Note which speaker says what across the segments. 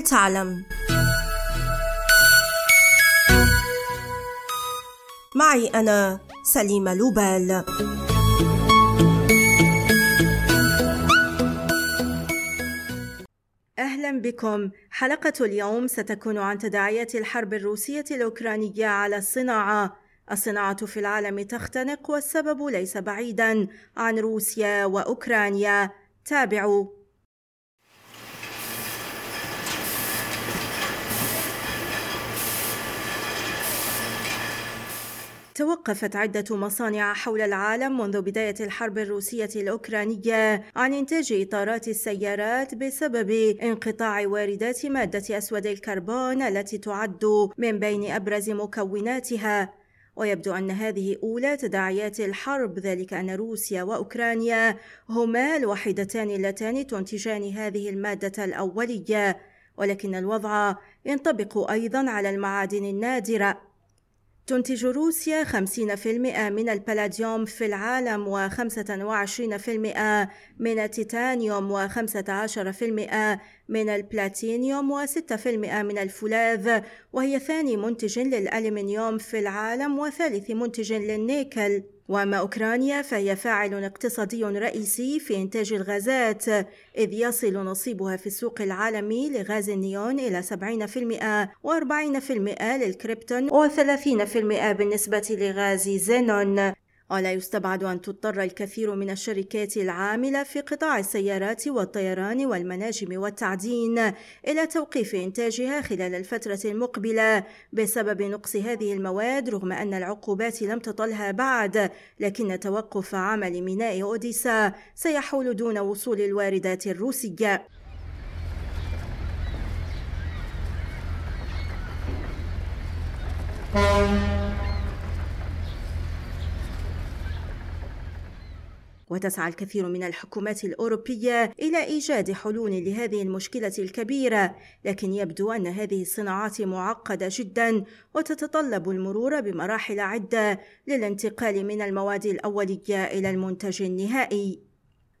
Speaker 1: هل تعلم. معي أنا سليمة لوبال. أهلا بكم. حلقة اليوم ستكون عن تداعيات الحرب الروسية الأوكرانية على الصناعة. الصناعة في العالم تختنق والسبب ليس بعيدا عن روسيا وأوكرانيا. تابعوا. توقفت عدة مصانع حول العالم منذ بداية الحرب الروسية الأوكرانية عن إنتاج إطارات السيارات بسبب انقطاع واردات مادة أسود الكربون التي تعد من بين أبرز مكوناتها. ويبدو أن هذه أولى تداعيات الحرب ذلك أن روسيا وأوكرانيا هما الوحيدتان اللتان تنتجان هذه المادة الأولية ولكن الوضع ينطبق أيضا على المعادن النادرة. تنتج روسيا 50% من البلاديوم في العالم و25% من التيتانيوم و15% من البلاتينيوم و6% من الفولاذ. وهي ثاني منتج للألمنيوم في العالم وثالث منتج للنيكل. واما أوكرانيا فهي فاعل اقتصادي رئيسي في إنتاج الغازات إذ يصل نصيبها في السوق العالمي لغاز النيون إلى 70% و40% للكريبتون و30% بالنسبة لغاز زينون. ولا يستبعد أن تضطر الكثير من الشركات العاملة في قطاع السيارات والطيران والمناجم والتعدين إلى توقيف إنتاجها خلال الفترة المقبلة. بسبب نقص هذه المواد رغم أن العقوبات لم تطلها بعد لكن توقف عمل ميناء أوديسا سيحول دون وصول الواردات الروسية. وتسعى الكثير من الحكومات الأوروبية إلى إيجاد حلول لهذه المشكلة الكبيرة، لكن يبدو أن هذه الصناعات معقدة جدا وتتطلب المرور بمراحل عدة للانتقال من المواد الأولية إلى المنتج النهائي.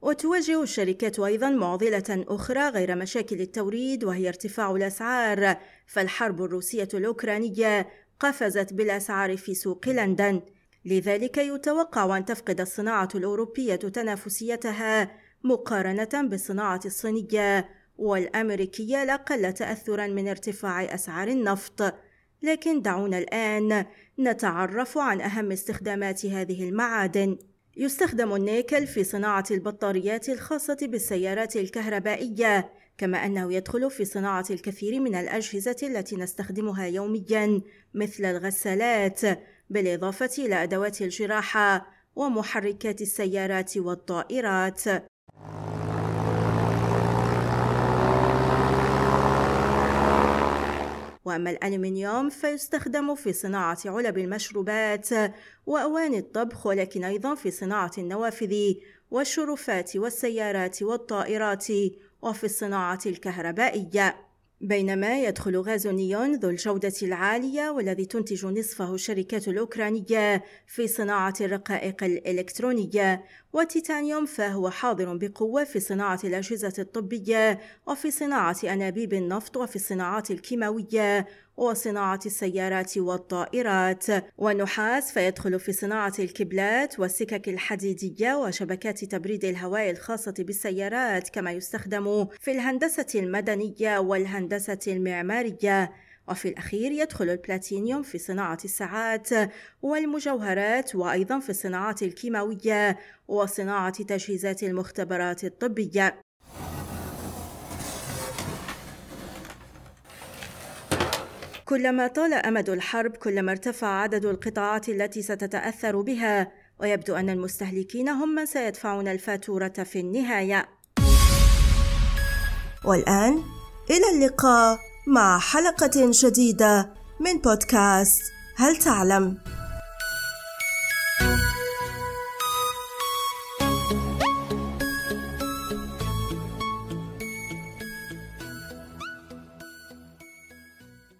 Speaker 1: وتواجه الشركات أيضا معضلة أخرى غير مشاكل التوريد وهي ارتفاع الأسعار، فالحرب الروسية الأوكرانية قفزت بالأسعار في سوق لندن. لذلك يتوقع أن تفقد الصناعة الأوروبية تنافسيتها مقارنة بالصناعة الصينية والأمريكية الأقل تأثرا من ارتفاع أسعار النفط. لكن دعونا الآن نتعرف عن أهم استخدامات هذه المعادن. يستخدم النيكل في صناعة البطاريات الخاصة بالسيارات الكهربائية كما أنه يدخل في صناعة الكثير من الأجهزة التي نستخدمها يوميا مثل الغسالات. بالإضافة إلى أدوات الجراحة ومحركات السيارات والطائرات. وأما الألمنيوم فيستخدم في صناعة علب المشروبات وأواني الطبخ ولكن أيضا في صناعة النوافذ والشرفات والسيارات والطائرات وفي الصناعة الكهربائية. بينما يدخل غاز نيون ذو الجودة العالية والذي تنتج نصفه الشركات الأوكرانية في صناعة الرقائق الإلكترونية والتيتانيوم فهو حاضر بقوة في صناعة الأجهزة الطبية وفي صناعة أنابيب النفط وفي الصناعات الكيماوية وصناعة السيارات والطائرات. والنحاس فيدخل في صناعة الكبلات والسكك الحديدية وشبكات تبريد الهواء الخاصة بالسيارات كما يستخدم في الهندسة المدنية والهندسة المعمارية. وفي الأخير يدخل البلاتينيوم في صناعة الساعات والمجوهرات وأيضا في الصناعات الكيماوية وصناعة تجهيزات المختبرات الطبية. كلما طال أمد الحرب كلما ارتفع عدد القطاعات التي ستتأثر بها. ويبدو أن المستهلكين هم من سيدفعون الفاتورة في النهاية. والآن إلى اللقاء مع حلقة جديدة من بودكاست هل تعلم؟